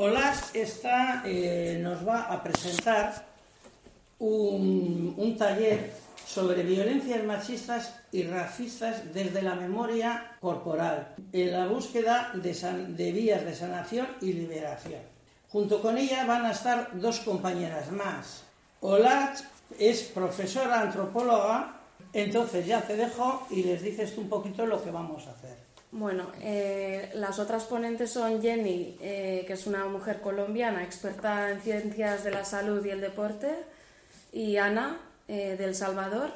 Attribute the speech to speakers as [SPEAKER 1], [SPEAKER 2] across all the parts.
[SPEAKER 1] Olas está, eh, nos va a presentar un, taller sobre violencias machistas y racistas desde la memoria corporal, en la búsqueda de, vías de sanación y liberación. Junto con ella van a estar dos compañeras más. Olat es profesora antropóloga, entonces ya te dejo y les dices tú un poquito lo que vamos a hacer.
[SPEAKER 2] Bueno, eh, las otras ponentes son Jenny, eh, que es una mujer colombiana experta en ciencias de la salud y el deporte, y Ana, eh, de El Salvador,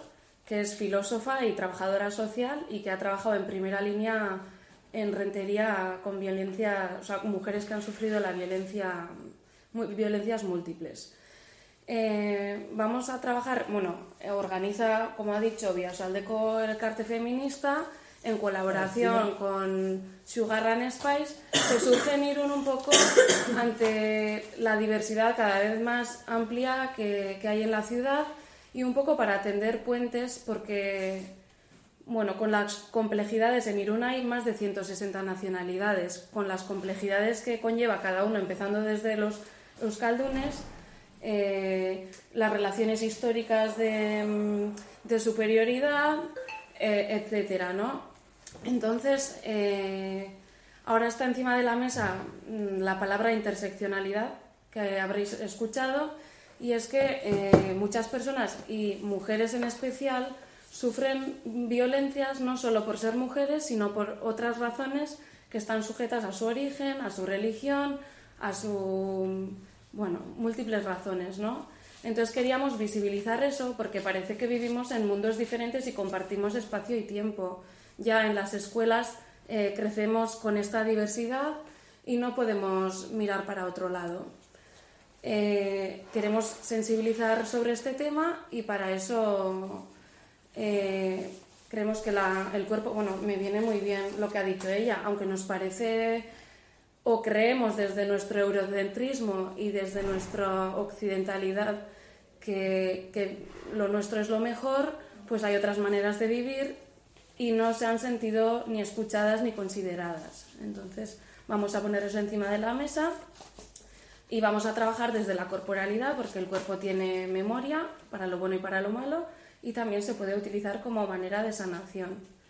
[SPEAKER 2] que es filósofa y trabajadora social y que ha trabajado en primera línea en rentería con violencia, o sea, mujeres que han sufrido la violencia, violencias múltiples. Eh, vamos a trabajar, bueno, organiza, como ha dicho, Biasaldeco el Carte Feminista en colaboración con Sugar and Spice, en Irún un poco ante la diversidad cada vez más amplia que, que hay en la ciudad y un poco para tender puentes porque, bueno, con las complejidades en Irún hay más de 160 nacionalidades, con las complejidades que conlleva cada uno, empezando desde los euskaldunes, eh, las relaciones históricas de, mm, de superioridad, eh, etcétera, ¿no? Entonces, eh, ahora está encima de la mesa mm, la palabra interseccionalidad, que habréis escuchado, y es que eh, muchas personas, y mujeres en especial, sufren violencias no solo por ser mujeres, sino por otras razones que están sujetas a su origen, a su religión, a su bueno, múltiples razones, ¿no? Entonces queríamos visibilizar eso porque parece que vivimos en mundos diferentes y compartimos espacio y tiempo. Ya en las escuelas eh, crecemos con esta diversidad y no podemos mirar para otro lado. Eh, queremos sensibilizar sobre este tema y para eso eh, creemos que la- el cuerpo, bueno, me viene muy bien lo que ha dicho ella, aunque nos parece o creemos desde nuestro eurocentrismo y desde nuestra occidentalidad que, que lo nuestro es lo mejor, pues hay otras maneras de vivir y no se han sentido ni escuchadas ni consideradas. Entonces vamos a poner eso encima de la mesa y vamos a trabajar desde la corporalidad porque el cuerpo tiene memoria para lo bueno y para lo malo y también se puede utilizar como manera de sanación.